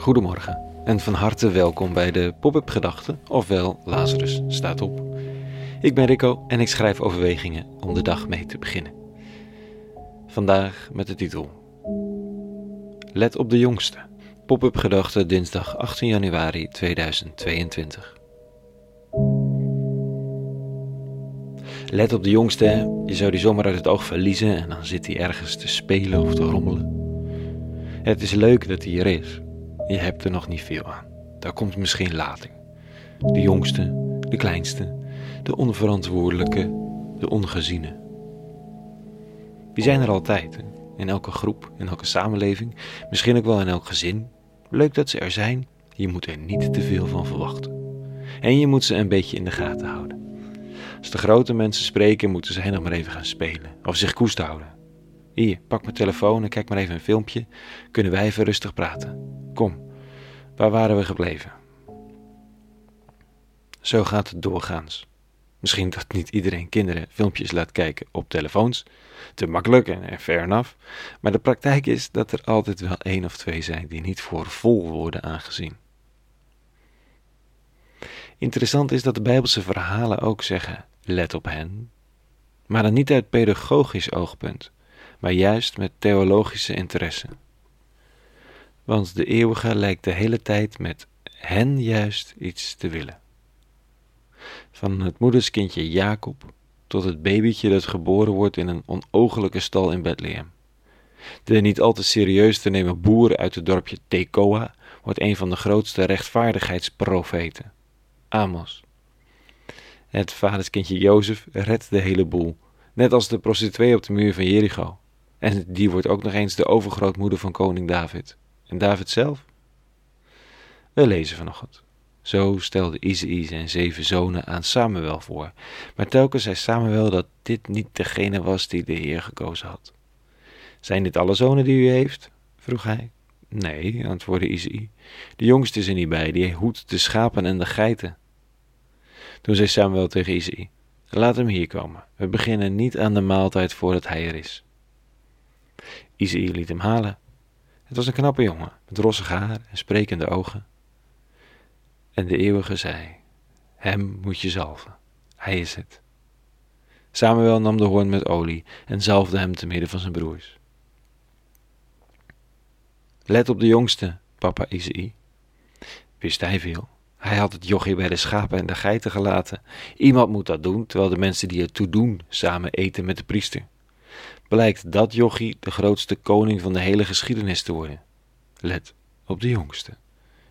Goedemorgen en van harte welkom bij de Pop-up Gedachten, ofwel Lazarus staat op. Ik ben Rico en ik schrijf overwegingen om de dag mee te beginnen. Vandaag met de titel Let op de jongste. Pop-up Gedachten dinsdag 18 januari 2022. Let op de jongste, je zou die zomaar uit het oog verliezen en dan zit hij ergens te spelen of te rommelen. Het is leuk dat hij er is. Je hebt er nog niet veel aan. Daar komt misschien later. De jongste, de kleinste, de onverantwoordelijke, de ongeziene. Die zijn er altijd, in elke groep, in elke samenleving, misschien ook wel in elk gezin. Leuk dat ze er zijn, je moet er niet te veel van verwachten. En je moet ze een beetje in de gaten houden. Als de grote mensen spreken, moeten zij nog maar even gaan spelen of zich koest houden. Hier, pak mijn telefoon en kijk maar even een filmpje. Kunnen wij even rustig praten? Kom, waar waren we gebleven? Zo gaat het doorgaans. Misschien dat niet iedereen kinderen filmpjes laat kijken op telefoons. Te makkelijk en fair enough. Maar de praktijk is dat er altijd wel één of twee zijn die niet voor vol worden aangezien. Interessant is dat de Bijbelse verhalen ook zeggen: let op hen. Maar dan niet uit pedagogisch oogpunt, maar juist met theologische interesse. Want de eeuwige lijkt de hele tijd met hen juist iets te willen. Van het moederskindje Jacob tot het babytje dat geboren wordt in een onogelijke stal in Bethlehem. De niet al te serieus te nemen boer uit het dorpje Tekoa wordt een van de grootste rechtvaardigheidsprofeten. Amos. Het vaderskindje Jozef redt de hele boel, net als de prostituee op de muur van Jericho. En die wordt ook nog eens de overgrootmoeder van koning David. En David zelf? We lezen vanochtend. Zo stelde Isaïe zijn zeven zonen aan Samuel voor, maar telkens zei Samuel dat dit niet degene was die de Heer gekozen had. Zijn dit alle zonen die u heeft? vroeg hij. Nee, antwoordde Isaïe. De jongste is er niet bij, die hoedt de schapen en de geiten. Toen zei Samuel tegen Isaïe, laat hem hier komen. We beginnen niet aan de maaltijd voordat hij er is. Isaïe liet hem halen. Het was een knappe jongen, met rossig haar en sprekende ogen. En de eeuwige zei, hem moet je zalven. Hij is het. Samuel nam de hoorn met olie en zalfde hem te midden van zijn broers. Let op de jongste, papa Isaïe. Wist hij veel? Hij had het jochie bij de schapen en de geiten gelaten. Iemand moet dat doen, terwijl de mensen die het toe doen samen eten met de priester. Blijkt dat jochie de grootste koning van de hele geschiedenis te worden. Let op de jongste.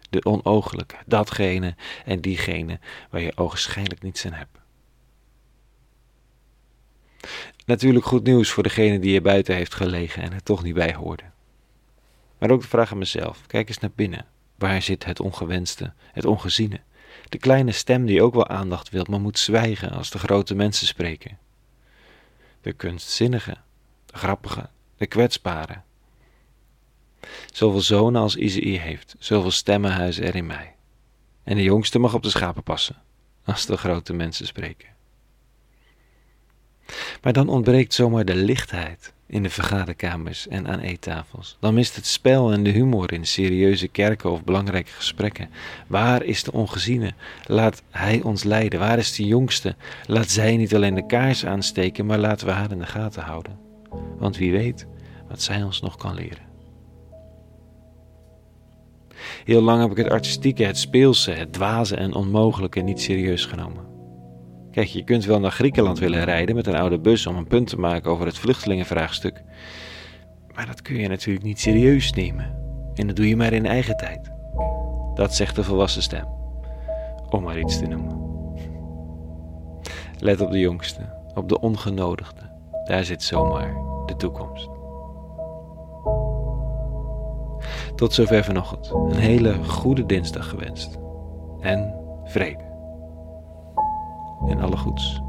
De onogelijke, datgene en diegene waar je ogenschijnlijk niets aan hebt. Natuurlijk goed nieuws voor degene die er buiten heeft gelegen en er toch niet bij hoorde. Maar ook de vraag aan mezelf: kijk eens naar binnen. Waar zit het ongewenste, het ongeziene? De kleine stem die ook wel aandacht wil, maar moet zwijgen als de grote mensen spreken. De kunstzinnige, grappige, de kwetsbare. Zoveel zonen als Isaïe heeft, zoveel stemmenhuizen er in mij. En de jongste mag op de schapen passen, als de grote mensen spreken. Maar dan ontbreekt zomaar de lichtheid in de vergaderkamers en aan eettafels. Dan mist het spel en de humor in serieuze kerken of belangrijke gesprekken. Waar is de ongeziene? Laat hij ons leiden. Waar is de jongste? Laat zij niet alleen de kaars aansteken, maar laten we haar in de gaten houden. Want wie weet wat zij ons nog kan leren. Heel lang heb ik het artistieke, het speelse, het dwaze en onmogelijke niet serieus genomen. Kijk, je kunt wel naar Griekenland willen rijden met een oude bus om een punt te maken over het vluchtelingenvraagstuk. Maar dat kun je natuurlijk niet serieus nemen. En dat doe je maar in eigen tijd. Dat zegt de volwassen stem. Om maar iets te noemen. Let op de jongste, op de ongenodigde. Daar zit zomaar de toekomst. Tot zover vanochtend. Een hele goede dinsdag gewenst. En vrede. En alle goeds.